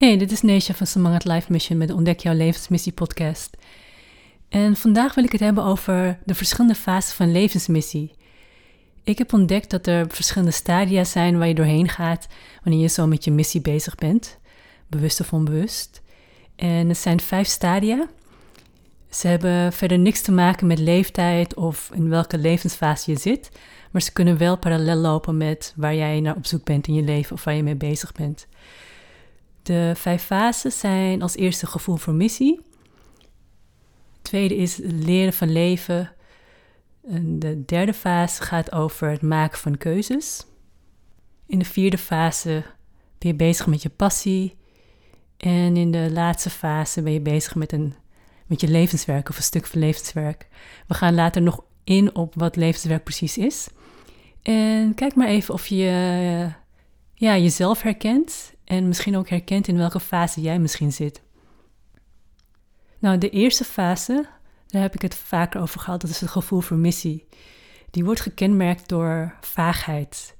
Hey, dit is Neesha van Samangat Life Mission met de Ontdek Jouw Levensmissie podcast. En vandaag wil ik het hebben over de verschillende fases van levensmissie. Ik heb ontdekt dat er verschillende stadia zijn waar je doorheen gaat wanneer je zo met je missie bezig bent, bewust of onbewust. En het zijn vijf stadia. Ze hebben verder niks te maken met leeftijd of in welke levensfase je zit, maar ze kunnen wel parallel lopen met waar jij naar op zoek bent in je leven of waar je mee bezig bent. De vijf fases zijn als eerste gevoel voor missie. tweede is leren van leven. En de derde fase gaat over het maken van keuzes. In de vierde fase ben je bezig met je passie. En in de laatste fase ben je bezig met, een, met je levenswerk of een stuk van levenswerk. We gaan later nog in op wat levenswerk precies is. En kijk maar even of je ja, jezelf herkent en misschien ook herkent in welke fase jij misschien zit. Nou, de eerste fase, daar heb ik het vaker over gehad, dat is het gevoel voor missie. Die wordt gekenmerkt door vaagheid.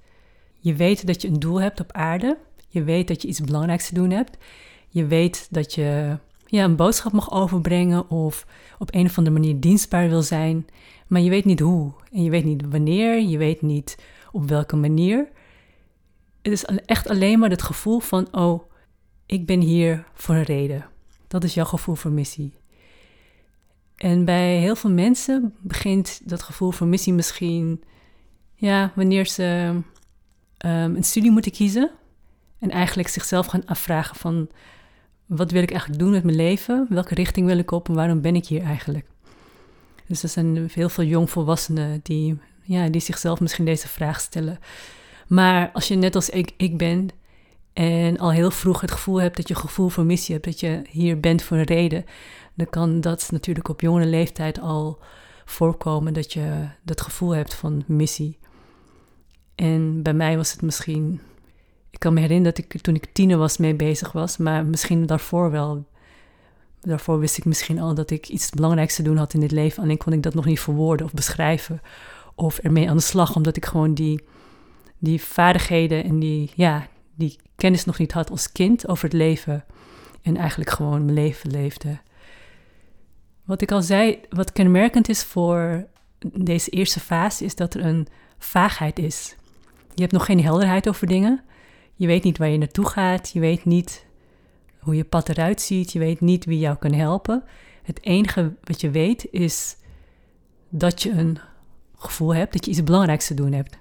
Je weet dat je een doel hebt op aarde. Je weet dat je iets belangrijks te doen hebt. Je weet dat je ja, een boodschap mag overbrengen of op een of andere manier dienstbaar wil zijn. Maar je weet niet hoe. En je weet niet wanneer. Je weet niet op welke manier het is echt alleen maar het gevoel van, oh, ik ben hier voor een reden. Dat is jouw gevoel voor missie. En bij heel veel mensen begint dat gevoel voor missie misschien, ja, wanneer ze um, een studie moeten kiezen en eigenlijk zichzelf gaan afvragen van, wat wil ik eigenlijk doen met mijn leven? Welke richting wil ik op en waarom ben ik hier eigenlijk? Dus er zijn heel veel jongvolwassenen die, ja, die zichzelf misschien deze vraag stellen. Maar als je net als ik, ik ben en al heel vroeg het gevoel hebt dat je gevoel voor missie hebt, dat je hier bent voor een reden, dan kan dat natuurlijk op jongere leeftijd al voorkomen dat je dat gevoel hebt van missie. En bij mij was het misschien, ik kan me herinneren dat ik toen ik tiener was mee bezig was, maar misschien daarvoor wel. Daarvoor wist ik misschien al dat ik iets belangrijks te doen had in dit leven, alleen kon ik dat nog niet verwoorden of beschrijven of ermee aan de slag, omdat ik gewoon die die vaardigheden en die, ja, die kennis nog niet had als kind over het leven. En eigenlijk gewoon mijn leven leefde. Wat ik al zei, wat kenmerkend is voor deze eerste fase, is dat er een vaagheid is. Je hebt nog geen helderheid over dingen. Je weet niet waar je naartoe gaat. Je weet niet hoe je pad eruit ziet. Je weet niet wie jou kan helpen. Het enige wat je weet is dat je een gevoel hebt dat je iets belangrijks te doen hebt.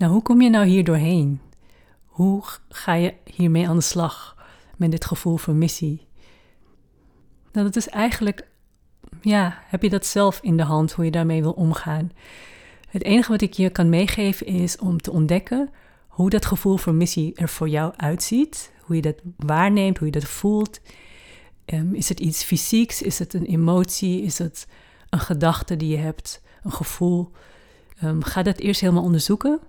Nou, hoe kom je nou hier doorheen? Hoe ga je hiermee aan de slag met dit gevoel van missie? Nou, dat is eigenlijk, ja, heb je dat zelf in de hand, hoe je daarmee wil omgaan. Het enige wat ik je kan meegeven is om te ontdekken hoe dat gevoel voor missie er voor jou uitziet. Hoe je dat waarneemt, hoe je dat voelt. Ehm, is het iets fysieks? Is het een emotie? Is het een gedachte die je hebt? Een gevoel? Um, ga dat eerst helemaal onderzoeken.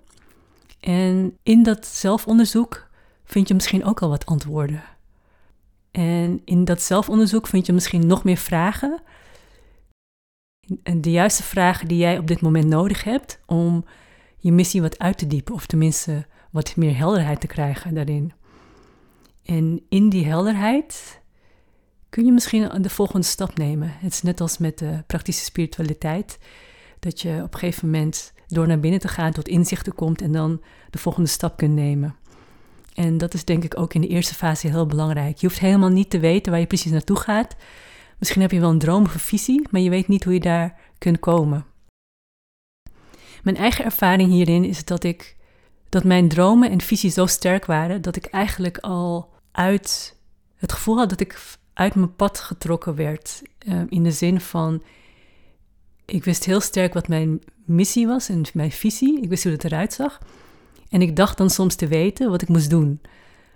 En in dat zelfonderzoek vind je misschien ook al wat antwoorden. En in dat zelfonderzoek vind je misschien nog meer vragen. En de juiste vragen die jij op dit moment nodig hebt om je missie wat uit te diepen, of tenminste wat meer helderheid te krijgen daarin. En in die helderheid kun je misschien de volgende stap nemen. Het is net als met de praktische spiritualiteit, dat je op een gegeven moment door naar binnen te gaan tot inzichten komt en dan de volgende stap kunt nemen. En dat is denk ik ook in de eerste fase heel belangrijk. Je hoeft helemaal niet te weten waar je precies naartoe gaat. Misschien heb je wel een droom of visie, maar je weet niet hoe je daar kunt komen. Mijn eigen ervaring hierin is dat ik dat mijn dromen en visies zo sterk waren dat ik eigenlijk al uit het gevoel had dat ik uit mijn pad getrokken werd. Uh, in de zin van ik wist heel sterk wat mijn missie was en mijn visie. Ik wist hoe het eruit zag. En ik dacht dan soms te weten wat ik moest doen.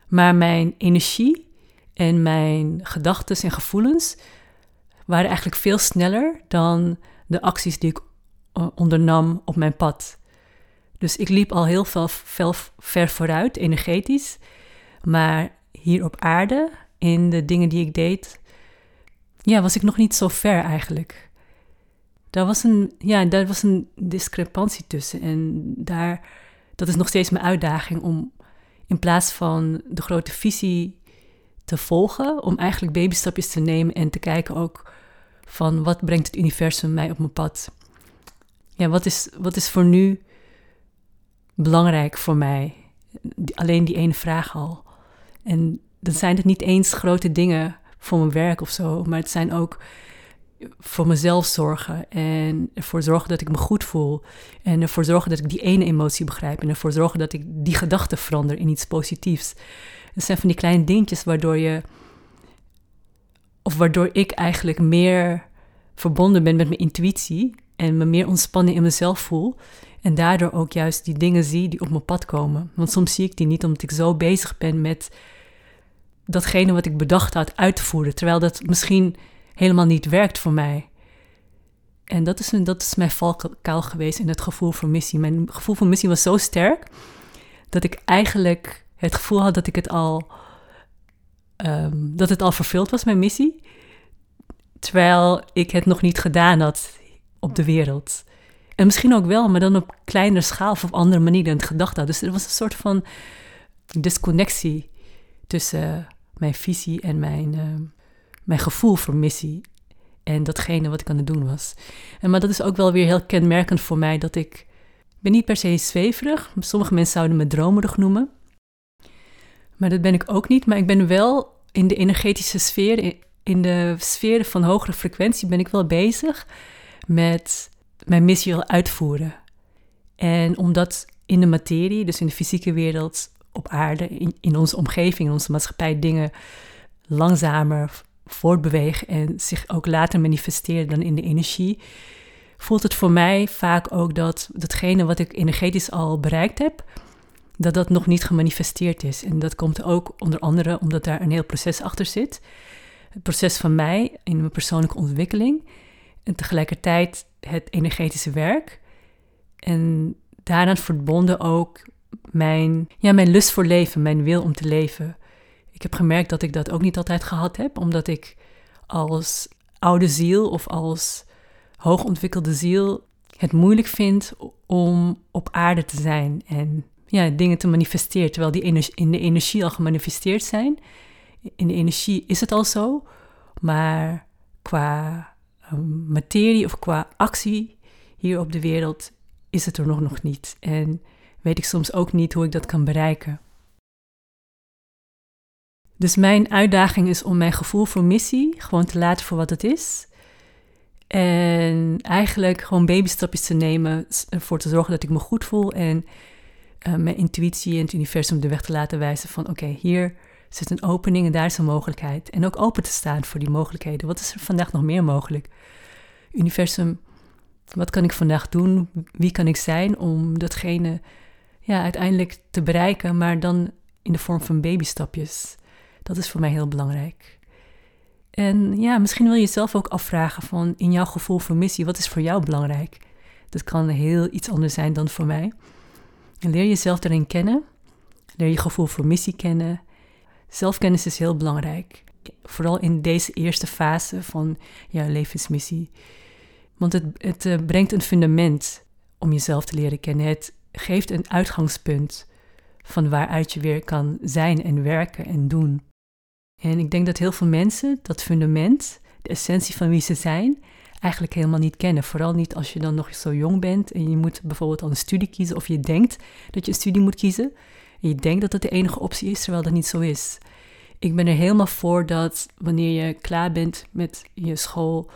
Maar mijn energie en mijn gedachten en gevoelens waren eigenlijk veel sneller dan de acties die ik eh, ondernam op mijn pad. Dus ik liep al heel veel, veel ver vooruit, energetisch. Maar hier op aarde, in de dingen die ik deed, ja, was ik nog niet zo ver eigenlijk daar was een, ja, daar was een discrepantie tussen. En daar, dat is nog steeds mijn uitdaging om in plaats van de grote visie te volgen, om eigenlijk babystapjes te nemen en te kijken ook van wat brengt het universum mij op mijn pad. Ja, wat is, wat is voor nu belangrijk voor mij? Alleen die ene vraag al. En dan zijn het niet eens grote dingen voor mijn werk of zo, maar het zijn ook voor mezelf zorgen en ervoor zorgen dat ik me goed voel en ervoor zorgen dat ik die ene emotie begrijp en ervoor zorgen dat ik die gedachte verander in iets positiefs. Het zijn van die kleine dingetjes waardoor je, of waardoor ik eigenlijk meer verbonden ben met mijn intuïtie en me meer ontspannen in mezelf voel en daardoor ook juist die dingen zie die op mijn pad komen. Want soms zie ik die niet omdat ik zo bezig ben met datgene wat ik bedacht had uit te voeren, terwijl dat misschien helemaal niet werkt voor mij. En dat is, dat is mijn valkuil geweest in het gevoel voor missie. Mijn gevoel voor missie was zo sterk dat ik eigenlijk het gevoel had dat ik het al, um, dat het al vervuld was, mijn missie. Terwijl ik het nog niet gedaan had op de wereld. En misschien ook wel, maar dan op kleinere schaal of op andere manier dan ik gedacht had. Dus er was een soort van disconnectie tussen mijn visie en mijn, uh, mijn gevoel voor missie. En datgene wat ik aan het doen was. En, maar dat is ook wel weer heel kenmerkend voor mij dat ik. ben niet per se zweverig. Sommige mensen zouden me dromerig noemen. Maar dat ben ik ook niet. Maar ik ben wel in de energetische sfeer, in de sfeer van hogere frequentie, ben ik wel bezig met mijn missie wil uitvoeren. En omdat in de materie, dus in de fysieke wereld, op aarde, in, in onze omgeving, in onze maatschappij, dingen langzamer voortbewegen en zich ook later manifesteren dan in de energie, voelt het voor mij vaak ook dat datgene wat ik energetisch al bereikt heb, dat dat nog niet gemanifesteerd is. En dat komt ook onder andere omdat daar een heel proces achter zit. Het proces van mij in mijn persoonlijke ontwikkeling en tegelijkertijd het energetische werk. En daaraan verbonden ook mijn, ja, mijn lust voor leven, mijn wil om te leven. Ik heb gemerkt dat ik dat ook niet altijd gehad heb, omdat ik als oude ziel of als hoogontwikkelde ziel het moeilijk vind om op aarde te zijn en ja, dingen te manifesteren, terwijl die in de energie al gemanifesteerd zijn. In de energie is het al zo, maar qua um, materie of qua actie hier op de wereld is het er nog, nog niet. En weet ik soms ook niet hoe ik dat kan bereiken. Dus mijn uitdaging is om mijn gevoel voor missie gewoon te laten voor wat het is. En eigenlijk gewoon babystapjes te nemen, ervoor te zorgen dat ik me goed voel en uh, mijn intuïtie en het universum de weg te laten wijzen van oké, hier zit een opening en daar is een mogelijkheid. En ook open te staan voor die mogelijkheden. Wat is er vandaag nog meer mogelijk? Universum, wat kan ik vandaag doen? Wie kan ik zijn om datgene ja, uiteindelijk te bereiken, maar dan in de vorm van babystapjes? Dat is voor mij heel belangrijk. En ja, misschien wil je jezelf ook afvragen van in jouw gevoel voor missie, wat is voor jou belangrijk? Dat kan heel iets anders zijn dan voor mij. En leer jezelf daarin kennen. Leer je gevoel voor missie kennen. Zelfkennis is heel belangrijk. Vooral in deze eerste fase van jouw levensmissie. Want het, het eh, brengt een fundament om jezelf te leren kennen. Het geeft een uitgangspunt van waaruit je weer kan zijn en werken en doen. En ik denk dat heel veel mensen dat fundament, de essentie van wie ze zijn, eigenlijk helemaal niet kennen. Vooral niet als je dan nog zo jong bent en je moet bijvoorbeeld al een studie kiezen of je denkt dat je een studie moet kiezen. En je denkt dat dat de enige optie is, terwijl dat niet zo is. Ik ben er helemaal voor dat wanneer je klaar bent met je school,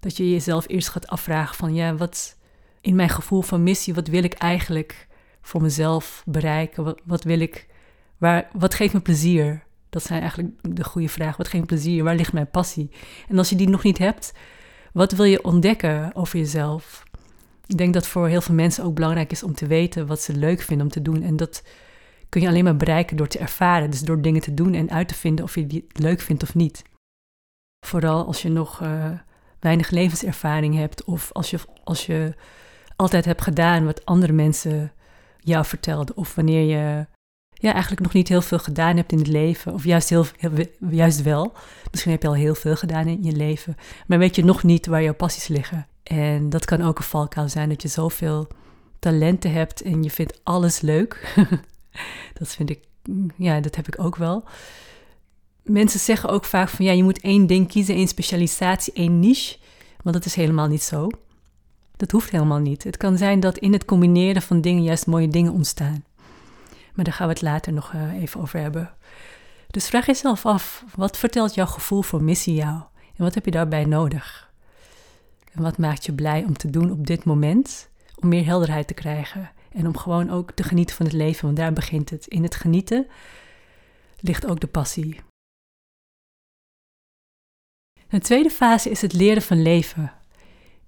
dat je jezelf eerst gaat afvragen van ja, wat in mijn gevoel van missie, wat wil ik eigenlijk voor mezelf bereiken? Wat, wat wil ik, waar, wat geeft me plezier? Dat zijn eigenlijk de goede vragen. Wat me plezier? Waar ligt mijn passie? En als je die nog niet hebt, wat wil je ontdekken over jezelf? Ik denk dat voor heel veel mensen ook belangrijk is om te weten wat ze leuk vinden om te doen. En dat kun je alleen maar bereiken door te ervaren. Dus door dingen te doen en uit te vinden of je die leuk vindt of niet. Vooral als je nog uh, weinig levenservaring hebt of als je, als je altijd hebt gedaan wat andere mensen jou vertelden. Of wanneer je ja, eigenlijk nog niet heel veel gedaan hebt in het leven. Of juist, heel, juist wel. Misschien heb je al heel veel gedaan in je leven. Maar weet je nog niet waar jouw passies liggen. En dat kan ook een valkuil zijn dat je zoveel talenten hebt en je vindt alles leuk. dat vind ik, ja, dat heb ik ook wel. mensen zeggen ook vaak van ja, je moet één ding kiezen, één specialisatie, één niche. Want dat is helemaal niet zo. Dat hoeft helemaal niet. Het kan zijn dat in het combineren van dingen juist mooie dingen ontstaan. Maar daar gaan we het later nog uh, even over hebben. Dus vraag jezelf af, wat vertelt jouw gevoel voor missie jou? En wat heb je daarbij nodig? En wat maakt je blij om te doen op dit moment? Om meer helderheid te krijgen. En om gewoon ook te genieten van het leven, want daar begint het. In het genieten ligt ook de passie. Een tweede fase is het leren van leven.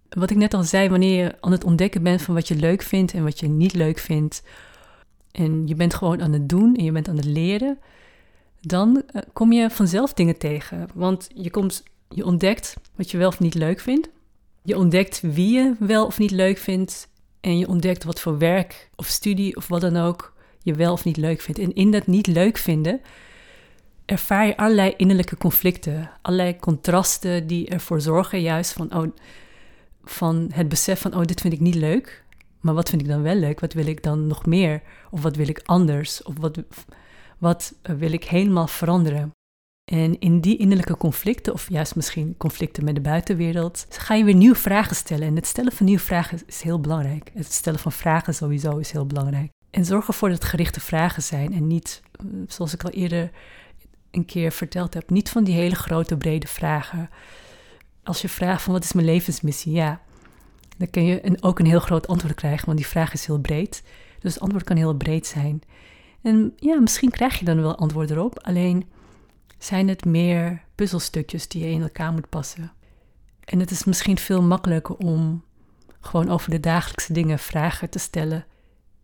Wat ik net al zei, wanneer je aan het ontdekken bent van wat je leuk vindt en wat je niet leuk vindt, en je bent gewoon aan het doen en je bent aan het leren, dan eh, kom je vanzelf dingen tegen. Want je, komt, je ontdekt wat je wel of niet leuk vindt. Je ontdekt wie je wel of niet leuk vindt. En je ontdekt wat voor werk of studie of wat dan ook je wel of niet leuk vindt. En in dat niet leuk vinden ervaar je allerlei innerlijke conflicten, allerlei contrasten die ervoor zorgen juist van, oh, van het besef van, oh, dit vind ik niet leuk, maar wat vind ik dan wel leuk? Wat wil ik dan nog meer? Of wat wil ik anders? Of wat, wat wil ik helemaal veranderen? En in die innerlijke conflicten, of juist misschien conflicten met de buitenwereld, ga je weer nieuwe vragen stellen. En het stellen van nieuwe vragen is heel belangrijk. Het stellen van vragen sowieso is heel belangrijk. En zorg ervoor dat het gerichte vragen zijn en niet, zoals ik al eerder een keer verteld heb, niet van die hele grote, brede vragen. Als je vraagt van wat is mijn levensmissie, ja, dan kun je ook een heel groot antwoord krijgen, want die vraag is heel breed. Dus het antwoord kan heel breed zijn. En ja, misschien krijg je dan wel antwoord erop, alleen zijn het meer puzzelstukjes die je in elkaar moet passen. En het is misschien veel makkelijker om gewoon over de dagelijkse dingen vragen te stellen.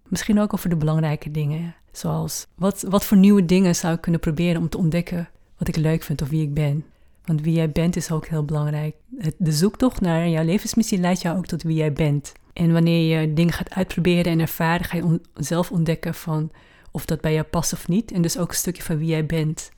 Misschien ook over de belangrijke dingen. Zoals, wat, wat voor nieuwe dingen zou ik kunnen proberen om te ontdekken wat ik leuk vind of wie ik ben? Want wie jij bent is ook heel belangrijk. De zoektocht naar jouw levensmissie leidt jou ook tot wie jij bent. En wanneer je dingen gaat uitproberen en ervaren, ga je zelf ontdekken van of dat bij jou past of niet. En dus ook een stukje van wie jij bent.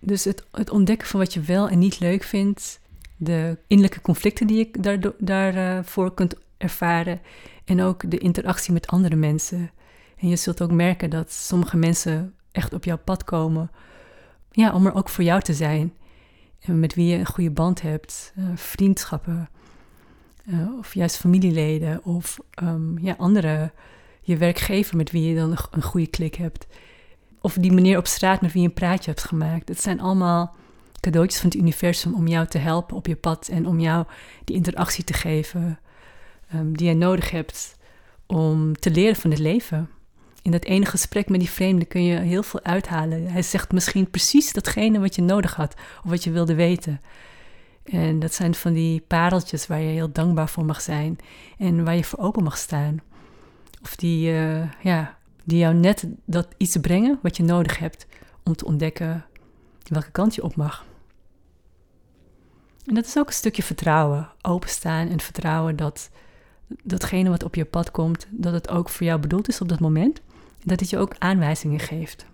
Dus het, het ontdekken van wat je wel en niet leuk vindt, de innerlijke conflicten die je daarvoor daar, kunt ervaren en ook de interactie met andere mensen. En je zult ook merken dat sommige mensen echt op jouw pad komen, ja, om er ook voor jou te zijn. Met wie je een goede band hebt, uh, vriendschappen, uh, of juist familieleden, of um, ja, andere, je werkgever met wie je dan een goede klik hebt. Of die meneer op straat met wie je een praatje hebt gemaakt. Het zijn allemaal cadeautjes van het universum om jou te helpen op je pad en om jou die interactie te geven um, die je nodig hebt om te leren van het leven. In dat ene gesprek met die vreemde kun je heel veel uithalen. Hij zegt misschien precies datgene wat je nodig had of wat je wilde weten. En dat zijn van die pareltjes waar je heel dankbaar voor mag zijn en waar je voor open mag staan. Of die, uh, ja, die jou net dat iets brengen wat je nodig hebt om te ontdekken welke kant je op mag. En dat is ook een stukje vertrouwen, openstaan en vertrouwen dat datgene wat op je pad komt, dat het ook voor jou bedoeld is op dat moment dat het je ook aanwijzingen geeft.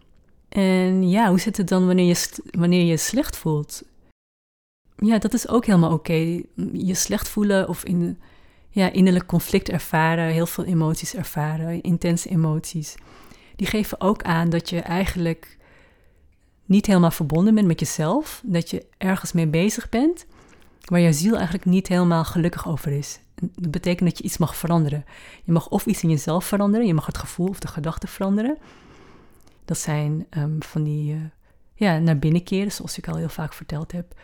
En ja, hoe zit het dan wanneer je, wanneer je slecht voelt? Ja, dat is ook helemaal oké. Je slecht voelen of in, ja, innerlijk conflict ervaren, heel veel emoties ervaren, intense emoties. Die geven ook aan dat je eigenlijk niet helemaal verbonden bent met jezelf. Dat je ergens mee bezig bent waar je ziel eigenlijk niet helemaal gelukkig over is. Dat betekent dat je iets mag veranderen. Je mag of iets in jezelf veranderen, je mag het gevoel of de gedachten veranderen. Dat zijn um, van die, uh, ja, naar binnen keren, zoals ik al heel vaak verteld heb.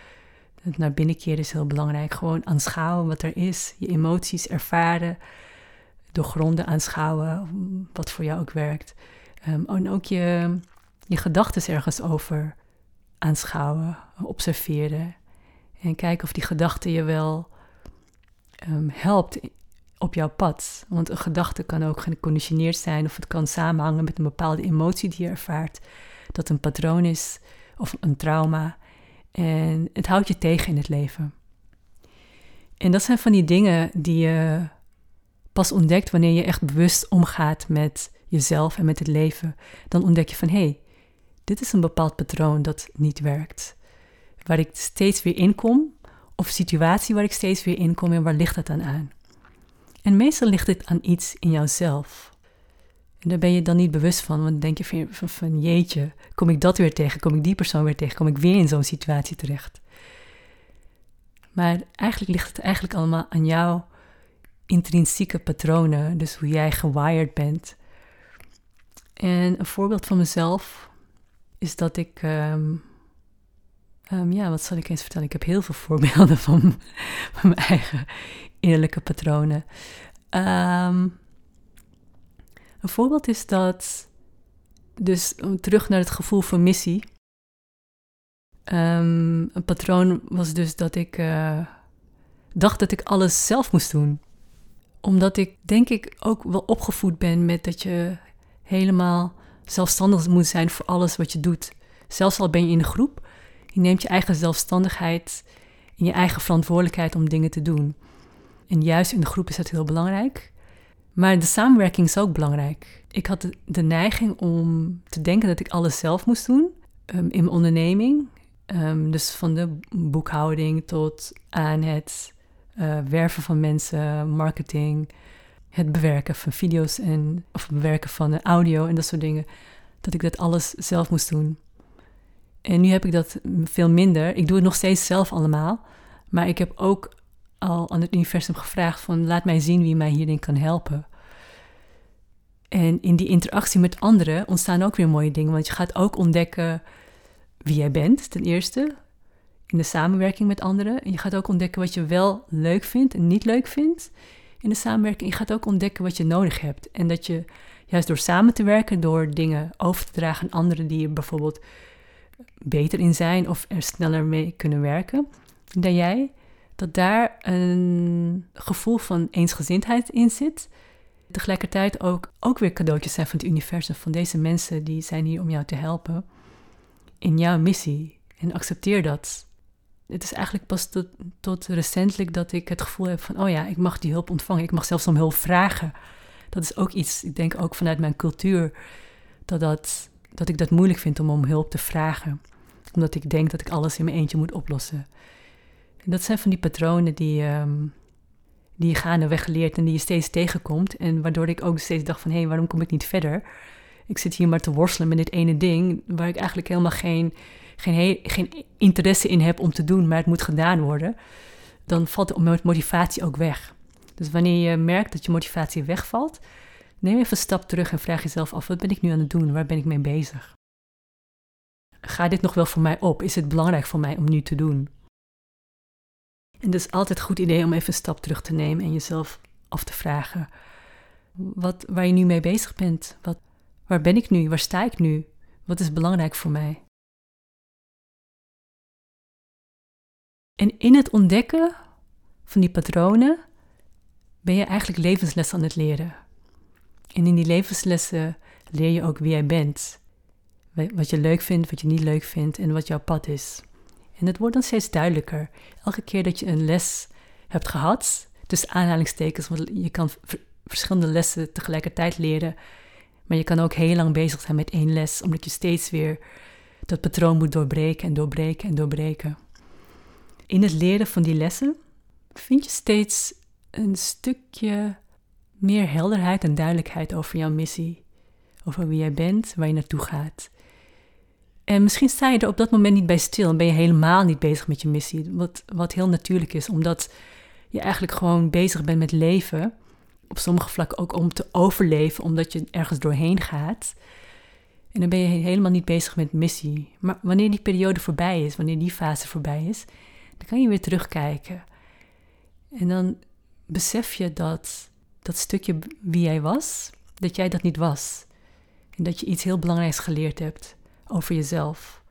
Het naar binnen keren is heel belangrijk. Gewoon aanschouwen wat er is, je emoties ervaren, doorgronden aanschouwen, wat voor jou ook werkt. Um, en ook je, je gedachten ergens over aanschouwen, observeren. En kijken of die gedachten je wel um, helpt op jouw pad. Want een gedachte kan ook geconditioneerd zijn of het kan samenhangen met een bepaalde emotie die je ervaart. Dat een patroon is of een trauma. En het houdt je tegen in het leven. En dat zijn van die dingen die je pas ontdekt wanneer je echt bewust omgaat met jezelf en met het leven. Dan ontdek je van hé, hey, dit is een bepaald patroon dat niet werkt. Waar ik steeds weer in kom of situatie waar ik steeds weer in kom en waar ligt het dan aan? En meestal ligt het aan iets in jouzelf. En daar ben je dan niet bewust van, want dan denk je van, van, van jeetje, kom ik dat weer tegen, kom ik die persoon weer tegen, kom ik weer in zo'n situatie terecht. Maar eigenlijk ligt het eigenlijk allemaal aan jouw intrinsieke patronen, dus hoe jij gewired bent. En een voorbeeld van mezelf is dat ik, ehm, ehm, ja, wat zal ik eens vertellen? Ik heb heel veel voorbeelden van, mijn eigen innerlijke patronen. Um, een voorbeeld is dat, dus terug naar het gevoel van missie. Um, een patroon was dus dat ik uh, dacht dat ik alles zelf moest doen. Omdat ik denk ik ook wel opgevoed ben met dat je helemaal zelfstandig moet zijn voor alles wat je doet. Zelfs al ben je in een groep, je neemt je eigen zelfstandigheid en je eigen verantwoordelijkheid om dingen te doen. En juist in de groep is dat heel belangrijk. Maar de samenwerking is ook belangrijk. Ik had de, neiging om te denken dat ik alles zelf moest doen um, in mijn onderneming. Um, dus van de boekhouding tot aan het uh, werven van mensen, marketing, het bewerken van video's en of het bewerken van audio en dat soort dingen. Dat ik dat alles zelf moest doen. En nu heb ik dat veel minder. Ik doe het nog steeds zelf allemaal. Maar ik heb ook al aan het universum gevraagd van laat mij zien wie mij hierin kan helpen. En in die interactie met anderen ontstaan ook weer mooie dingen, want je gaat ook ontdekken wie jij bent, ten eerste, in de samenwerking met anderen. En je gaat ook ontdekken wat je wel leuk vindt en niet leuk vindt in de samenwerking. Je gaat ook ontdekken wat je nodig hebt. En dat je juist door samen te werken, door dingen over te dragen aan anderen die er bijvoorbeeld beter in zijn of er sneller mee kunnen werken dan jij, dat daar een gevoel van eensgezindheid in zit. Tegelijkertijd ook, ook weer cadeautjes zijn van het universum, van deze mensen die zijn hier om jou te helpen in jouw missie. En accepteer dat. Het is eigenlijk pas tot, tot recentelijk dat ik het gevoel heb van, oh ja, ik mag die hulp ontvangen. Ik mag zelfs om hulp vragen. Dat is ook iets, ik denk ook vanuit mijn cultuur, dat, dat, dat ik dat moeilijk vind om om hulp te vragen. Omdat ik denk dat ik alles in mijn eentje moet oplossen. En dat zijn van die patronen die, um, die je gaandeweg geleerd en die je steeds tegenkomt. En waardoor ik ook steeds dacht van, hé, waarom kom ik niet verder? Ik zit hier maar te worstelen met dit ene ding, waar ik eigenlijk helemaal geen, geen, geen interesse in heb om te doen, maar het moet gedaan worden. Dan valt de motivatie ook weg. Dus wanneer je merkt dat je motivatie wegvalt, neem even een stap terug en vraag jezelf af: wat ben ik nu aan het doen? Waar ben ik mee bezig? Ga dit nog wel voor mij op? Is het belangrijk voor mij om nu te doen? En het is altijd een goed idee om even een stap terug te nemen en jezelf af te vragen wat, waar je nu mee bezig bent. Wat, waar ben ik nu? Waar sta ik nu? Wat is belangrijk voor mij? En in het ontdekken van die patronen ben je eigenlijk levenslessen aan het leren. En in die levenslessen leer je ook wie jij bent. Wat je leuk vindt, wat je niet leuk vindt en wat jouw pad is. En het wordt dan steeds duidelijker. Elke keer dat je een les hebt gehad, dus aanhalingstekens, want je kan verschillende lessen tegelijkertijd leren, maar je kan ook heel lang bezig zijn met één les, omdat je steeds weer dat patroon moet doorbreken en doorbreken en doorbreken. In het leren van die lessen vind je steeds een stukje meer helderheid en duidelijkheid over jouw missie, over wie jij bent, waar je naartoe gaat. En misschien sta je er op dat moment niet bij stil en ben je helemaal niet bezig met je missie. Wat, wat heel natuurlijk is, omdat je eigenlijk gewoon bezig bent met leven. Op sommige vlakken ook om te overleven, omdat je ergens doorheen gaat. En dan ben je helemaal niet bezig met missie. Maar wanneer die periode voorbij is, wanneer die fase voorbij is, dan kan je weer terugkijken. En dan besef je dat dat stukje wie jij was, dat jij dat niet was. En dat je iets heel belangrijks geleerd hebt over jezelf.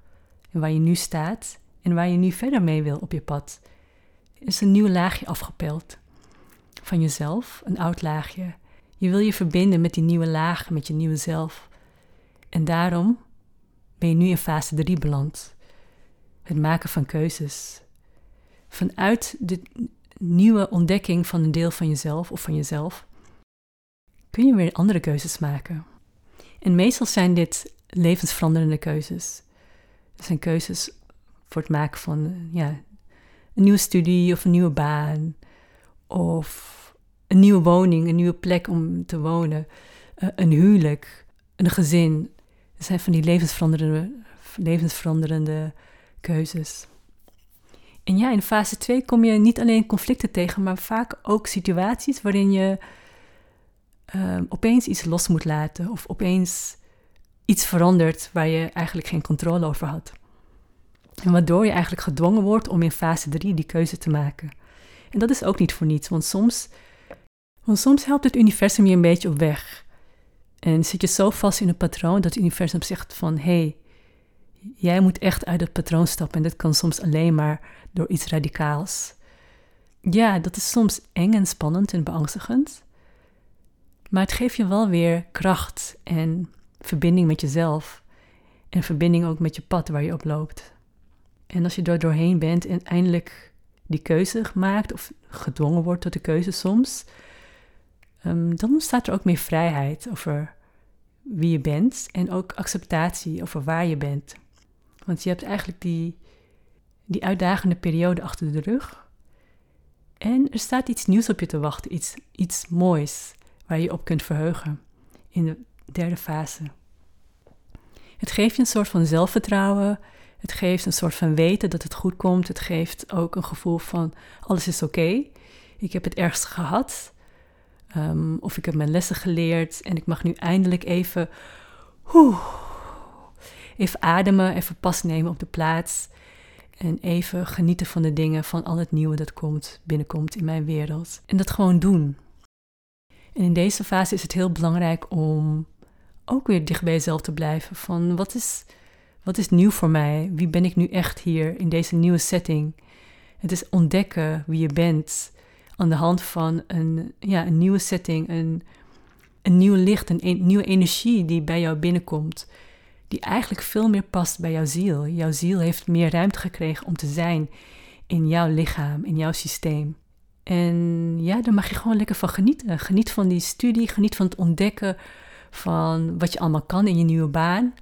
En waar je nu staat en waar je nu verder mee wil op je pad. is een nieuw laagje afgepeld van jezelf, een oud laagje. Je wil je verbinden met die nieuwe laag, met je nieuwe zelf. En daarom ben je nu in fase 3 beland. Het maken van keuzes. Vanuit de nieuwe ontdekking van een deel van jezelf of van jezelf kun je weer andere keuzes maken. En meestal zijn dit levensveranderende keuzes. Het zijn keuzes voor het maken van ja, een nieuwe studie of een nieuwe baan. Of een nieuwe woning, een nieuwe plek om te wonen. eh, een huwelijk, een gezin. Het zijn van die levensveranderende, levensveranderende keuzes. En ja, in fase 2 kom je niet alleen conflicten tegen, maar vaak ook situaties waarin je uh, opeens iets los moet laten of opeens iets verandert waar je eigenlijk geen controle over had. En waardoor je eigenlijk gedwongen wordt om in fase 3 die keuze te maken. En dat is ook niet voor niets, want soms, want soms helpt het universum je een beetje op weg. En zit je zo vast in een patroon dat het universum zegt van hé, hey, jij moet echt uit het patroon stappen. En dat kan soms alleen maar door iets radicaals. Ja, dat is soms eng en spannend en beangstigend. Maar het geeft je wel weer kracht en verbinding met jezelf. En verbinding ook met je pad waar je op loopt. En als je er doorheen bent en eindelijk die keuze maakt, of gedwongen wordt tot de keuze soms, um, dan ontstaat er ook meer vrijheid over wie je bent en ook acceptatie over waar je bent. Want je hebt eigenlijk die, die uitdagende periode achter de rug. En er staat iets nieuws op je te wachten, iets, iets moois waar je op kunt verheugen in de derde fase. Het geeft je een soort van zelfvertrouwen. Het geeft een soort van weten dat het goed komt. Het geeft ook een gevoel van alles is oké. Ik heb het ergst gehad. Um, of ik heb mijn lessen geleerd en ik mag nu eindelijk even, even ademen, even pas nemen op de plaats. En even genieten van de dingen, van al het nieuwe dat komt, binnenkomt in mijn wereld. En dat gewoon doen. En in deze fase is het heel belangrijk om ook weer dicht bij jezelf te blijven. Van wat is, wat is nieuw voor mij? Wie ben ik nu echt hier in deze nieuwe setting? Het is ontdekken wie je bent aan de hand van een, ja, een nieuwe setting, een, een nieuw licht, een, een nieuwe energie die bij jou binnenkomt. Die eigenlijk veel meer past bij jouw ziel. Jouw ziel heeft meer ruimte gekregen om te zijn in jouw lichaam, in jouw systeem. En ja, daar mag je gewoon lekker van genieten. Geniet van die studie, geniet van het ontdekken van wat je allemaal kan in je nieuwe baan.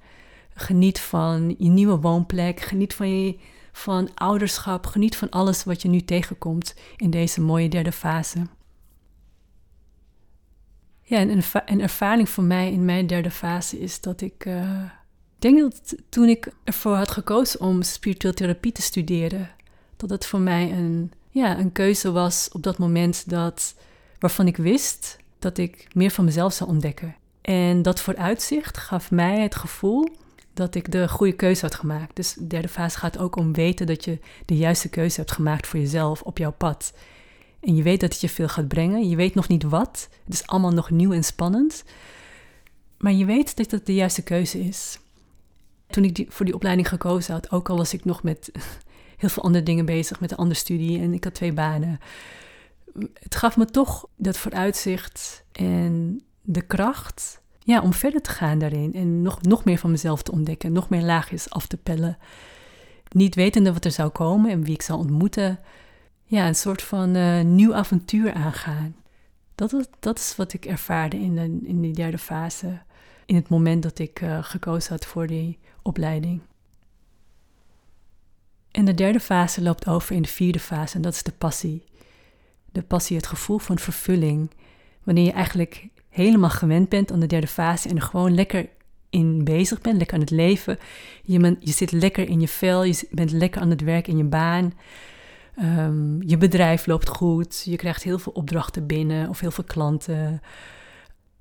Geniet van je nieuwe woonplek, geniet van, je, van ouderschap, geniet van alles wat je nu tegenkomt in deze mooie derde fase. Ja, en een, ervaring voor mij in mijn derde fase is dat ik. Uh, denk dat toen ik ervoor had gekozen om spiritueel therapie te studeren, dat het voor mij een ja, een keuze was op dat moment dat, waarvan ik wist dat ik meer van mezelf zou ontdekken. En dat vooruitzicht gaf mij het gevoel dat ik de goede keuze had gemaakt. Dus de derde fase gaat ook om weten dat je de juiste keuze hebt gemaakt voor jezelf op jouw pad. En je weet dat het je veel gaat brengen. Je weet nog niet wat. Het is allemaal nog nieuw en spannend. Maar je weet dat het de juiste keuze is. Toen ik die, voor die opleiding gekozen had, ook al was ik nog met heel veel andere dingen bezig met een andere studie en ik had twee banen. Het gaf me toch dat vooruitzicht en de kracht ja, om verder te gaan daarin en nog, nog meer van mezelf te ontdekken, nog meer laagjes af te pellen. Niet wetende wat er zou komen en wie ik zou ontmoeten. Ja, een soort van uh, nieuw avontuur aangaan. Dat, dat is wat ik ervaarde in, de, in die derde fase. In het moment dat ik uh, gekozen had voor die opleiding. En de derde fase loopt over in de vierde fase en dat is de passie. De passie, het gevoel van vervulling. Wanneer je eigenlijk helemaal gewend bent aan de derde fase en er gewoon lekker in bezig bent, lekker aan het leven. Je, je zit lekker in je vel, je bent lekker aan het werk in je baan. Um, je bedrijf loopt goed, je krijgt heel veel opdrachten binnen of heel veel klanten.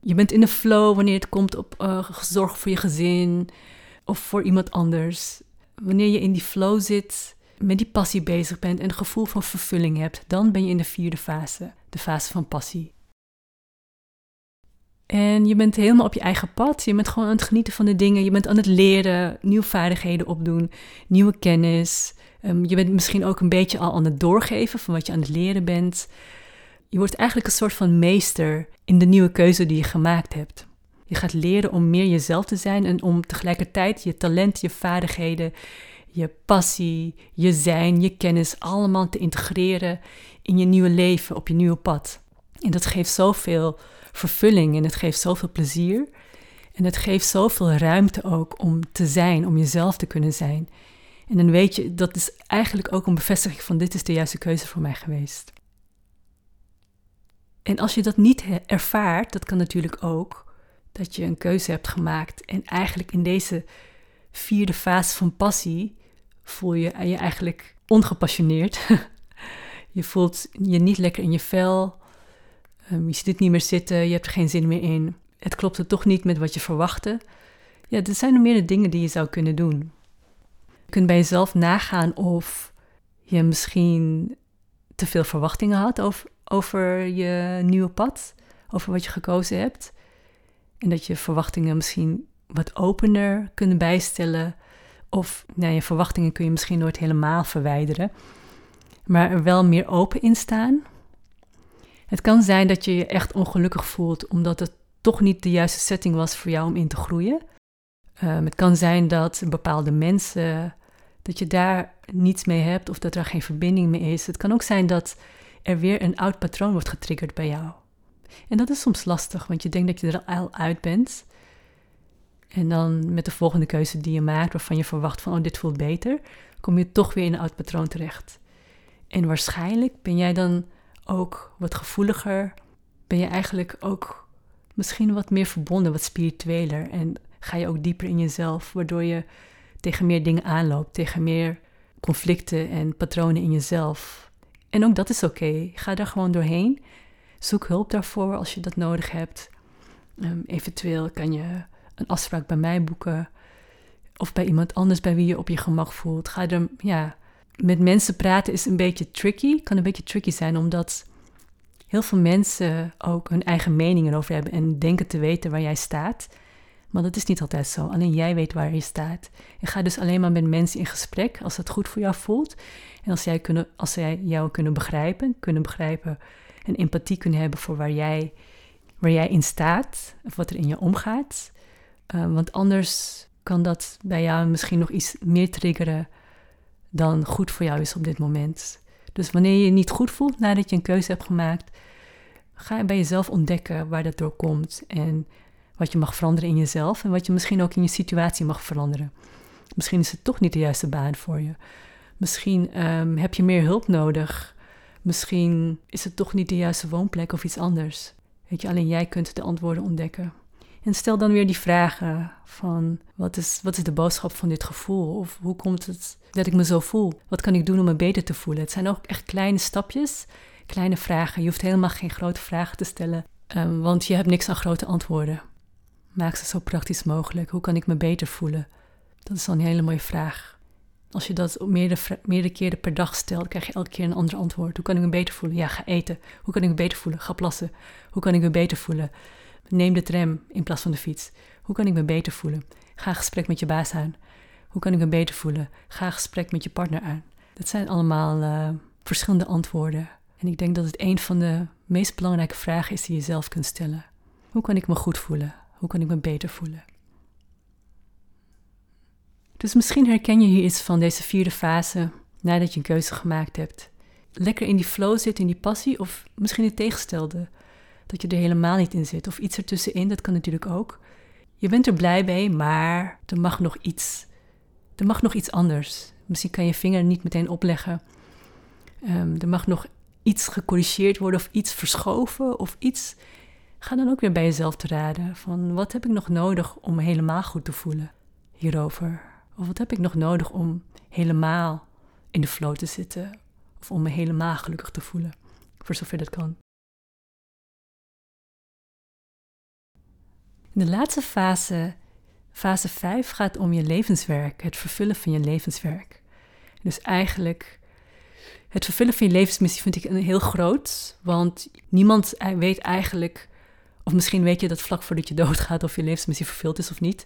Je bent in de flow wanneer het komt op uh, zorg voor je gezin of voor iemand anders wanneer je in die flow zit, met die passie bezig bent en een gevoel van vervulling hebt, dan ben je in de vierde fase, de fase van passie. En je bent helemaal op je eigen pad. Je bent gewoon aan het genieten van de dingen. Je bent aan het leren, nieuwe vaardigheden opdoen, nieuwe kennis. Ehm, je bent misschien ook een beetje al aan het doorgeven van wat je aan het leren bent. Je wordt eigenlijk een soort van meester in de nieuwe keuze die je gemaakt hebt. Je gaat leren om meer jezelf te zijn en om tegelijkertijd je talent, je vaardigheden, je passie, je zijn, je kennis allemaal te integreren in je nieuwe leven, op je nieuwe pad. En dat geeft zoveel vervulling en het geeft zoveel plezier. En het geeft zoveel ruimte ook om te zijn, om jezelf te kunnen zijn. En dan weet je, dat is eigenlijk ook een bevestiging van dit is de juiste keuze voor mij geweest. En als je dat niet ervaart, dat kan natuurlijk ook, dat je een keuze hebt gemaakt. En eigenlijk in deze vierde fase van passie voel je je eigenlijk ongepassioneerd. je voelt je niet lekker in je vel. Um, je ziet het niet meer zitten, je hebt er geen zin meer in. Het klopt er toch niet met wat je verwachtte. Ja, er zijn nog meerdere dingen die je zou kunnen doen. Je kunt bij jezelf nagaan of je misschien te veel verwachtingen had over, over je nieuwe pad, over wat je gekozen hebt. En dat je verwachtingen misschien wat opener kunnen bijstellen. Of nou, je verwachtingen kun je misschien nooit helemaal verwijderen. Maar er wel meer open in staan. Het kan zijn dat je je echt ongelukkig voelt omdat het toch niet de juiste setting was voor jou om in te groeien. Um, het kan zijn dat bepaalde mensen, dat je daar niets mee hebt of dat er geen verbinding mee is. Het kan ook zijn dat er weer een oud patroon wordt getriggerd bij jou. En dat is soms lastig, want je denkt dat je er al uit bent. En dan met de volgende keuze die je maakt, waarvan je verwacht van, oh, dit voelt beter, kom je toch weer in een oud patroon terecht. En waarschijnlijk ben jij dan ook wat gevoeliger, ben je eigenlijk ook misschien wat meer verbonden, wat spiritueler. En ga je ook dieper in jezelf, waardoor je tegen meer dingen aanloopt, tegen meer conflicten en patronen in jezelf. En ook dat is oké. Ga daar gewoon doorheen. Zoek hulp daarvoor als je dat nodig hebt. Um, eventueel kan je een afspraak bij mij boeken. Of bij iemand anders bij wie je op je gemak voelt. Ga er, ja, met mensen praten is een beetje tricky. Kan een beetje tricky zijn, omdat heel veel mensen ook hun eigen meningen over hebben en denken te weten waar jij staat. Maar dat is niet altijd zo. Alleen jij weet waar je staat. En ga dus alleen maar met mensen in gesprek als het goed voor jou voelt. En als, jij kunnen, als zij jou kunnen begrijpen, kunnen begrijpen en empathie kunnen hebben voor waar jij, waar jij in staat, of wat er in je omgaat. Uh, want anders kan dat bij jou misschien nog iets meer triggeren dan goed voor jou is op dit moment. Dus wanneer je je niet goed voelt nadat je een keuze hebt gemaakt, ga bij jezelf ontdekken waar dat door komt en wat je mag veranderen in jezelf en wat je misschien ook in je situatie mag veranderen. Misschien is het toch niet de juiste baan voor je. Misschien um, heb je meer hulp nodig. Misschien is het toch niet de juiste woonplek of iets anders. Weet je, alleen jij kunt de antwoorden ontdekken. En stel dan weer die vragen van wat is, wat is de boodschap van dit gevoel? Of hoe komt het dat ik me zo voel? Wat kan ik doen om me beter te voelen? Het zijn ook echt kleine stapjes, kleine vragen. Je hoeft helemaal geen grote vragen te stellen, um, want je hebt niks aan grote antwoorden. Maak ze zo praktisch mogelijk. Hoe kan ik me beter voelen? Dat is dan een hele mooie vraag. Als je dat meerdere, meerdere keren per dag stelt, krijg je elke keer een ander antwoord. Hoe kan ik me beter voelen? Ja, ga eten. Hoe kan ik me beter voelen? Ga plassen. Hoe kan ik me beter voelen? Neem de tram in plaats van de fiets. Hoe kan ik me beter voelen? Ga een gesprek met je baas aan. Hoe kan ik me beter voelen? Ga gesprek met je partner aan. Dat zijn allemaal uh, verschillende antwoorden. En ik denk dat het een van de meest belangrijke vragen is die je zelf kunt stellen. Hoe kan ik me goed voelen? Hoe kan ik me beter voelen? Dus misschien herken je hier iets van deze vierde fase nadat je een keuze gemaakt hebt. Lekker in die flow zit, in die passie, of misschien het tegenstelde dat je er helemaal niet in zit. Of iets ertussenin, dat kan natuurlijk ook. Je bent er blij mee, maar er mag nog iets. Er mag nog iets anders. Misschien kan je vinger niet meteen opleggen. Um, er mag nog iets gecorrigeerd worden of iets verschoven of iets. Ga dan ook weer bij jezelf te raden van wat heb ik nog nodig om me helemaal goed te voelen hierover? Of wat heb ik nog nodig om helemaal in de flow te zitten? Of om me helemaal gelukkig te voelen, voor zover dat kan. De laatste fase, fase 5, gaat om je levenswerk, het vervullen van je levenswerk. Dus eigenlijk, het vervullen van je levensmissie vind ik een heel groot, want niemand weet eigenlijk, of misschien weet je dat vlak voordat je doodgaat of je levensmissie vervuld is of niet.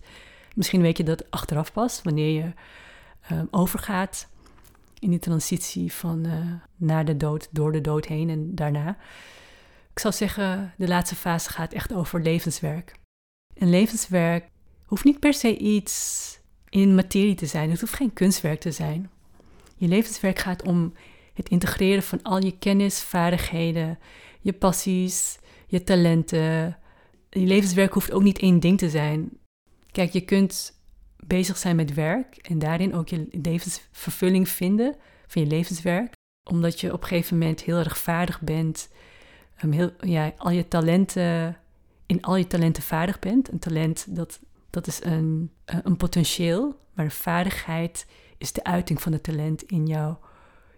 Misschien weet je dat achteraf pas, wanneer je uh, overgaat in die transitie van uh, naar de dood, door de dood heen en daarna. Ik zou zeggen, de laatste fase gaat echt over levenswerk. Een levenswerk hoeft niet per se iets in materie te zijn. Het hoeft geen kunstwerk te zijn. Je levenswerk gaat om het integreren van al je kennis, vaardigheden, je passies, je talenten. Je levenswerk hoeft ook niet één ding te zijn. Kijk, je kunt bezig zijn met werk en daarin ook je levensvervulling vinden van je levenswerk, omdat je op een gegeven moment heel erg vaardig bent, um, heel, al je talenten in al je talenten vaardig bent. Een talent, dat, dat is een, een potentieel, maar vaardigheid is de uiting van het talent in, jou,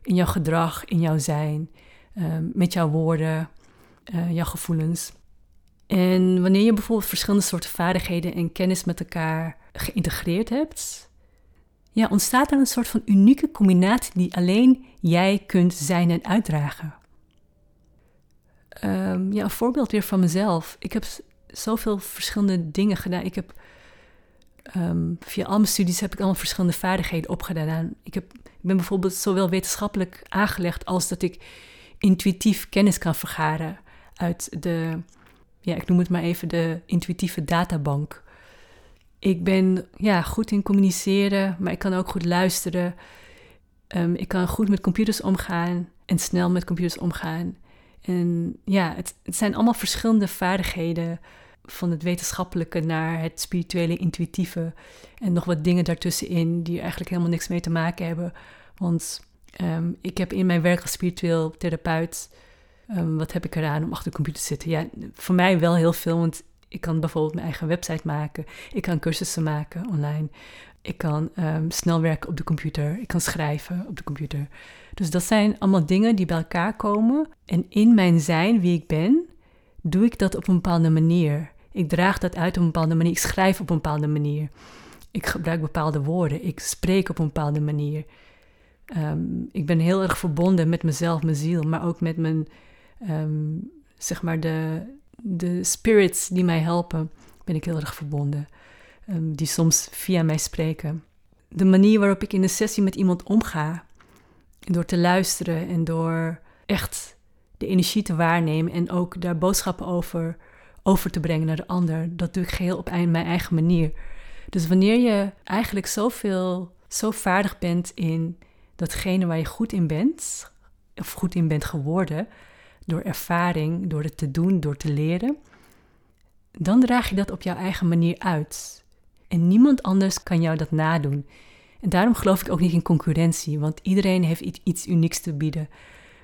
in jouw gedrag, in jouw zijn, ehm, met jouw woorden, uh, jouw gevoelens. En wanneer je bijvoorbeeld verschillende soorten vaardigheden en kennis met elkaar geïntegreerd hebt, ja, ontstaat er een soort van unieke combinatie die alleen jij kunt zijn en uitdragen. Um, ja, een voorbeeld weer van mezelf. Ik heb zoveel verschillende dingen gedaan. Ik heb um, via al mijn studies heb ik allemaal verschillende vaardigheden opgedaan. Ik, heb, ik ben bijvoorbeeld zowel wetenschappelijk aangelegd als dat ik intuïtief kennis kan vergaren uit de, ja, ik noem het maar even de intuïtieve databank. Ik ben ja, goed in communiceren, maar ik kan ook goed luisteren. Um, ik kan goed met computers omgaan en snel met computers omgaan. En ja, het, het zijn allemaal verschillende vaardigheden. Van het wetenschappelijke naar het spirituele, intuïtieve. En nog wat dingen daartussenin die eigenlijk helemaal niks mee te maken hebben. Want um, ik heb in mijn werk als spiritueel therapeut. Um, wat heb ik eraan om achter de computer te zitten? Ja, voor mij wel heel veel, want ik kan bijvoorbeeld mijn eigen website maken. Ik kan cursussen maken online. Ik kan um, snel werken op de computer. Ik kan schrijven op de computer. Dus dat zijn allemaal dingen die bij elkaar komen. En in mijn zijn, wie ik ben, doe ik dat op een bepaalde manier. Ik draag dat uit op een bepaalde manier. Ik schrijf op een bepaalde manier. Ik gebruik bepaalde woorden. Ik spreek op een bepaalde manier. Um, ik ben heel erg verbonden met mezelf, mijn ziel, maar ook met mijn, um, zeg maar, de, de spirits die mij helpen, ben ik heel erg verbonden. Um, die soms via mij spreken. De manier waarop ik in een sessie met iemand omga, door te luisteren en door echt de energie te waarnemen en ook daar boodschappen over, over te brengen naar de ander, dat doe ik geheel op mijn eigen manier. Dus wanneer je eigenlijk zoveel, zo vaardig bent in datgene waar je goed in bent, of goed in bent geworden, door ervaring, door het te doen, door te leren, dan draag je dat op jouw eigen manier uit. En niemand anders kan jou dat nadoen. En daarom geloof ik ook niet in concurrentie, want iedereen heeft iets, unieks te bieden.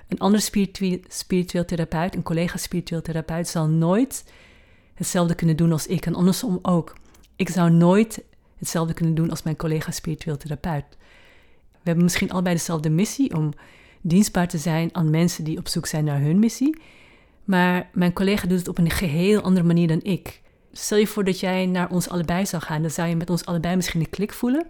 Een andere spiritueel, spiritueel therapeut, een collega spiritueel therapeut, zal nooit hetzelfde kunnen doen als ik en andersom ook. Ik zou nooit hetzelfde kunnen doen als mijn collega spiritueel therapeut. We hebben misschien allebei dezelfde missie om dienstbaar te zijn aan mensen die op zoek zijn naar hun missie. Maar mijn collega doet het op een geheel andere manier dan ik. Stel je voor dat jij naar ons allebei zou gaan, dan zou je met ons allebei misschien een klik voelen.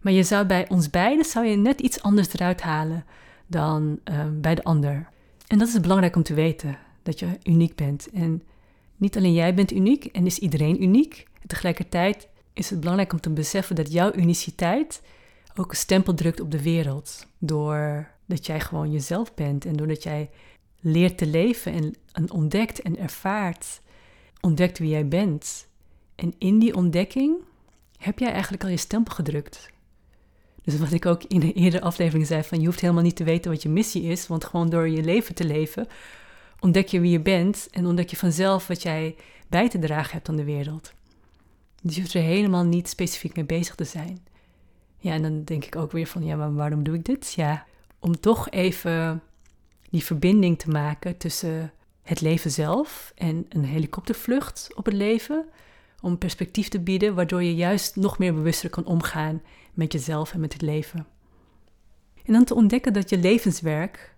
Maar je zou bij ons beiden zou je net iets anders eruit halen dan uh, bij de ander. En dat is belangrijk om te weten, dat je uniek bent. En niet alleen jij bent uniek en is iedereen uniek. tegelijkertijd is het belangrijk om te beseffen dat jouw uniciteit ook een stempel drukt op de wereld. Doordat jij gewoon jezelf bent en doordat jij leert te leven en, en ontdekt en ervaart, ontdekt wie jij bent. En in die ontdekking heb jij eigenlijk al je stempel gedrukt. Dus wat ik ook in een eerdere aflevering zei: van je hoeft helemaal niet te weten wat je missie is, want gewoon door je leven te leven ontdek je wie je bent en ontdek je vanzelf wat jij bij te dragen hebt aan de wereld. Dus je hoeft er helemaal niet specifiek mee bezig te zijn. Ja, en dan denk ik ook weer van, ja, maar waarom doe ik dit? Ja, om toch even die verbinding te maken tussen het leven zelf en een helikoptervlucht op het leven. Om perspectief te bieden, waardoor je juist nog meer bewuster kan omgaan met jezelf en met het leven. En dan te ontdekken dat je levenswerk,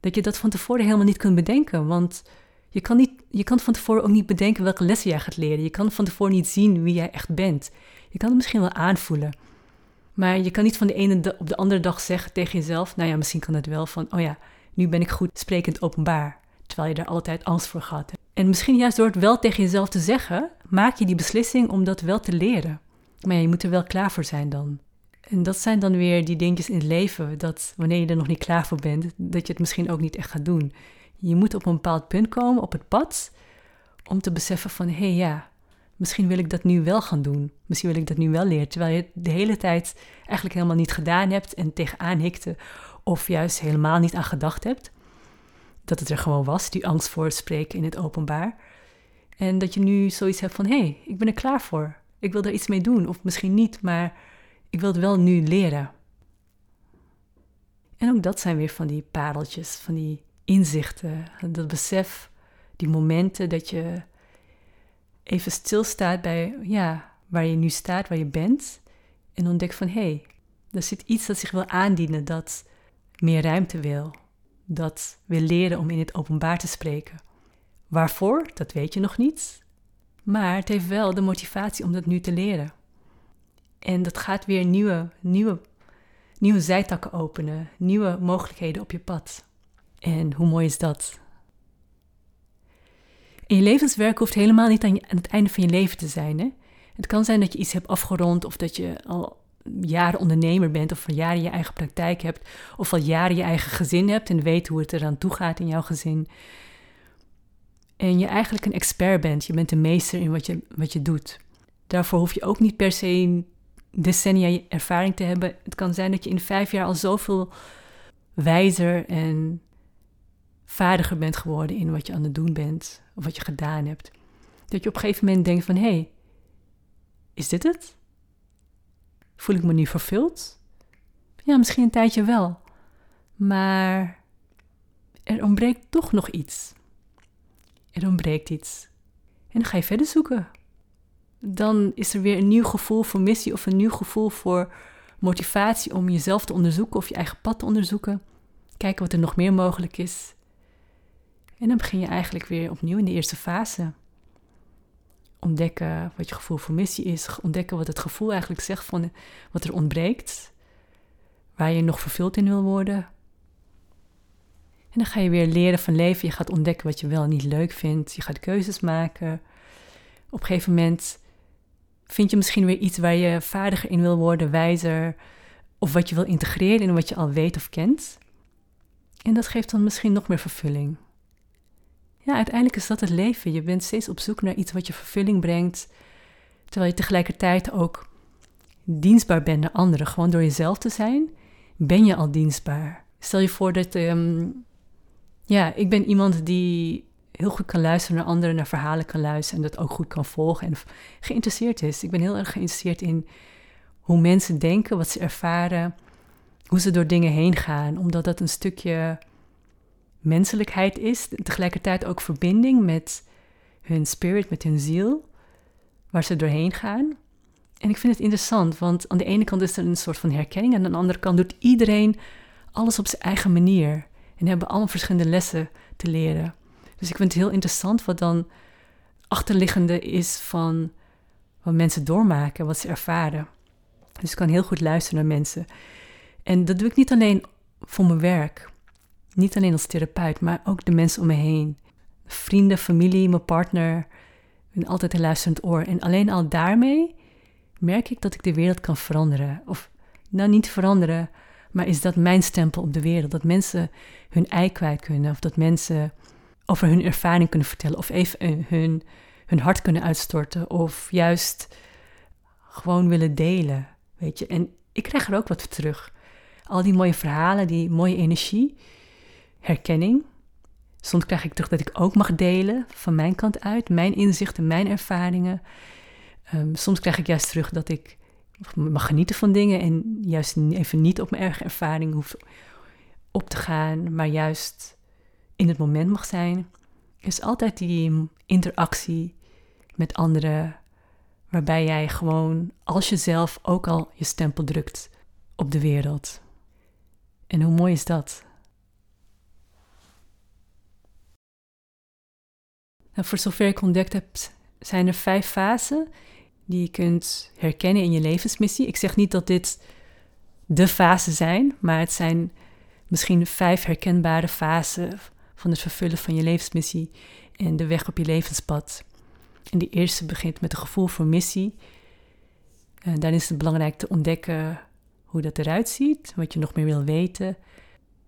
dat je dat van tevoren helemaal niet kunt bedenken. Want je kan, niet, je kan van tevoren ook niet bedenken welke lessen jij gaat leren. Je kan van tevoren niet zien wie jij echt bent. Je kan het misschien wel aanvoelen. Maar je kan niet van de ene op de andere dag zeggen tegen jezelf: Nou ja, misschien kan het wel van: Oh ja, nu ben ik goed sprekend openbaar. Terwijl je daar altijd angst voor hebt. En misschien juist door het wel tegen jezelf te zeggen, maak je die beslissing om dat wel te leren. Maar je moet er wel klaar voor zijn dan. En dat zijn dan weer die dingetjes in het leven, dat wanneer je er nog niet klaar voor bent, dat je het misschien ook niet echt gaat doen. Je moet op een bepaald punt komen, op het pad, om te beseffen van, hé ja, misschien wil ik dat nu wel gaan doen. Misschien wil ik dat nu wel leren, terwijl je de hele tijd eigenlijk helemaal niet gedaan hebt en tegenaan hikte, of juist helemaal niet aan gedacht hebt. Dat het er gewoon was, die angst voor het spreken in het openbaar. En dat je nu zoiets hebt van, hé, hey, ik ben er klaar voor. Ik wil er iets mee doen, of misschien niet, maar ik wil het wel nu leren. En ook dat zijn weer van die pareltjes, van die inzichten, dat besef, die momenten dat je even stilstaat bij ja, waar je nu staat, waar je bent. En ontdekt van hé, hey, er zit iets dat zich wil aandienen, dat meer ruimte wil. Dat wil leren om in het openbaar te spreken. Waarvoor, dat weet je nog niet. Maar het heeft wel de motivatie om dat nu te leren. En dat gaat weer nieuwe, nieuwe, nieuwe zijtakken openen, nieuwe mogelijkheden op je pad. En hoe mooi is dat? Je levenswerk hoeft helemaal niet aan, het einde van je leven te zijn. Hè? Het kan zijn dat je iets hebt afgerond of dat je al jaren ondernemer bent of al jaren je eigen praktijk hebt of al jaren je eigen gezin hebt en weet hoe het eraan toe gaat in jouw gezin. En je eigenlijk een expert bent, je bent een meester in wat je, wat je doet. Daarvoor hoef je ook niet per se decennia ervaring te hebben. Het kan zijn dat je in vijf jaar al zoveel wijzer en vaardiger bent geworden in wat je aan het doen bent wat je gedaan hebt. Dat je op een gegeven moment denkt van hé, hey, is dit het? Voel ik me nu vervuld? Ja, misschien een tijdje wel. Maar er ontbreekt toch nog iets. Er ontbreekt iets. En dan ga je verder zoeken. Dan is er weer een nieuw gevoel voor missie of een nieuw gevoel voor motivatie om jezelf te onderzoeken of je eigen pad te onderzoeken. Kijken wat er nog meer mogelijk is. En dan begin je eigenlijk weer opnieuw in de eerste fase. Ontdekken wat je gevoel voor missie is. Ontdekken wat het gevoel eigenlijk zegt van wat er ontbreekt. Waar je nog vervuld in wil worden. En dan ga je weer leren van leven. Je gaat ontdekken wat je wel en niet leuk vindt. Je gaat keuzes maken. Op een gegeven moment vind je misschien weer iets waar je vaardiger in wil worden, wijzer. Of wat je wil integreren in wat je al weet of kent. En dat geeft dan misschien nog meer vervulling. Ja, uiteindelijk is dat het leven. Je bent steeds op zoek naar iets wat je vervulling brengt, terwijl je tegelijkertijd ook dienstbaar bent naar anderen. Gewoon door jezelf te zijn, ben je al dienstbaar. Stel je voor dat, ehm, ja, ik ben iemand die heel goed kan luisteren naar anderen, naar verhalen kan luisteren en dat ook goed kan volgen en geïnteresseerd is. Ik ben heel erg geïnteresseerd in hoe mensen denken, wat ze ervaren, hoe ze door dingen heen gaan, omdat dat een stukje menselijkheid is, tegelijkertijd ook verbinding met hun spirit, met hun ziel, waar ze doorheen gaan. En ik vind het interessant, want aan de ene kant is er een soort van herkenning, en aan de andere kant doet iedereen alles op zijn eigen manier. En hebben allemaal verschillende lessen te leren. Dus ik vind het heel interessant wat dan achterliggende is van wat mensen doormaken, wat ze ervaren. Dus ik kan heel goed luisteren naar mensen. En dat doe ik niet alleen voor mijn werk, niet alleen als therapeut, maar ook de mensen om me heen. Vrienden, familie, mijn partner. Ik altijd een luisterend oor. En alleen al daarmee merk ik dat ik de wereld kan veranderen. Of nou niet veranderen, maar is dat mijn stempel op de wereld? Dat mensen hun ei kwijt kunnen. Of dat mensen over hun ervaring kunnen vertellen. Of even hun, hun hart kunnen uitstorten. Of juist gewoon willen delen. Weet je. En ik krijg er ook wat voor terug. Al die mooie verhalen, die mooie energie herkenning. Soms krijg ik terug dat ik ook mag delen van mijn kant uit, mijn inzichten, mijn ervaringen. Ehm, soms krijg ik juist terug dat ik mag genieten van dingen en juist even niet op mijn eigen ervaring hoef op te gaan, maar juist in het moment mag zijn. Er is altijd die interactie met anderen, waarbij jij gewoon als jezelf ook al je stempel drukt op de wereld. En hoe mooi is dat? Voor zover ik ontdekt heb, zijn er vijf fasen die je kunt herkennen in je levensmissie. Ik zeg niet dat dit de fasen zijn, maar het zijn misschien vijf herkenbare fasen van het vervullen van je levensmissie en de weg op je levenspad. En die eerste begint met een gevoel voor missie. En dan is het belangrijk te ontdekken hoe dat eruit ziet, wat je nog meer wil weten.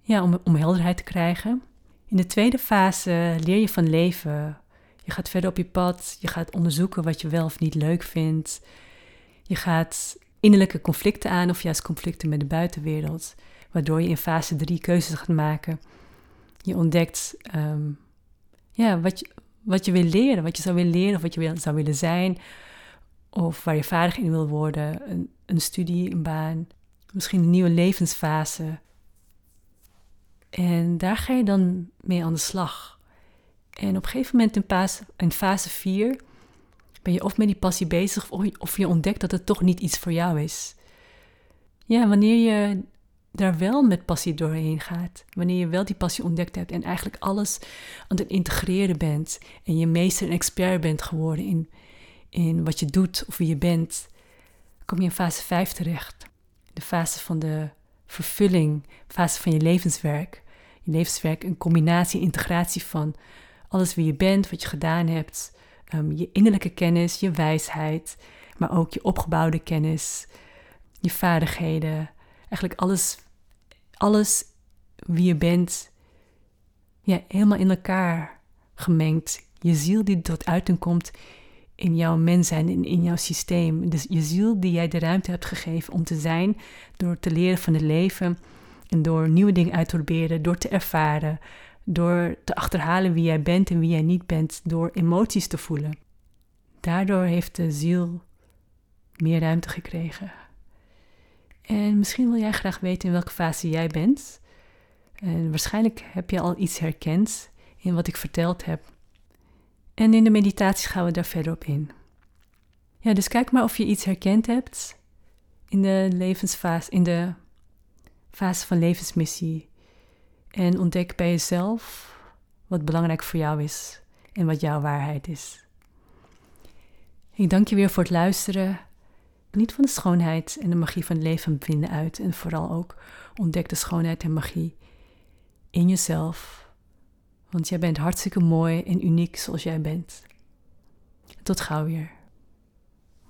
Ja, om, om helderheid te krijgen. In de tweede fase leer je van leven, je gaat verder op je pad. Je gaat onderzoeken wat je wel of niet leuk vindt. Je gaat innerlijke conflicten aan of juist conflicten met de buitenwereld. Waardoor je in fase 3 keuzes gaat maken. Je ontdekt ehm, ja, wat, je, wat je wil leren, wat je zou willen leren of wat je wil, zou willen zijn. Of waar je vaardig in wil worden. Een, een studie, een baan. Misschien een nieuwe levensfase. En daar ga je dan mee aan de slag. En op een gegeven moment in fase, fase 4 Ben je of met die passie bezig of, of je ontdekt dat het toch niet iets voor jou is. Ja, wanneer je daar wel met passie doorheen gaat, wanneer je wel die passie ontdekt hebt en eigenlijk alles aan het integreren bent en je meester en expert bent geworden in, in wat je doet of wie je bent, kom je in fase 5 terecht. De fase van de vervulling, fase van je levenswerk. Je levenswerk, een combinatie, integratie van alles wie je bent, wat je gedaan hebt, um, je innerlijke kennis, je wijsheid, maar ook je opgebouwde kennis, je vaardigheden, eigenlijk alles, alles wie je bent, ja, helemaal in elkaar gemengd. Je ziel die tot uiting komt in jouw mens zijn, in, in jouw systeem. Dus je ziel die jij de ruimte hebt gegeven om te zijn, door te leren van het leven en door nieuwe dingen uit te proberen, door te ervaren, door te achterhalen wie jij bent en wie jij niet bent, door emoties te voelen. Daardoor heeft de ziel meer ruimte gekregen. En misschien wil jij graag weten in welke fase jij bent. En waarschijnlijk heb je al iets herkend in wat ik verteld heb. En in de meditatie gaan we daar verder op in. Ja, dus kijk maar of je iets herkend hebt in de levensfase, in de fase van levensmissie. En ontdek bij jezelf wat belangrijk voor jou is en wat jouw waarheid is. Ik dank je weer voor het luisteren. Geniet van de schoonheid en de magie van het leven vinden uit. En vooral ook ontdek de schoonheid en magie in jezelf. Want jij bent hartstikke mooi en uniek zoals jij bent. Tot gauw weer.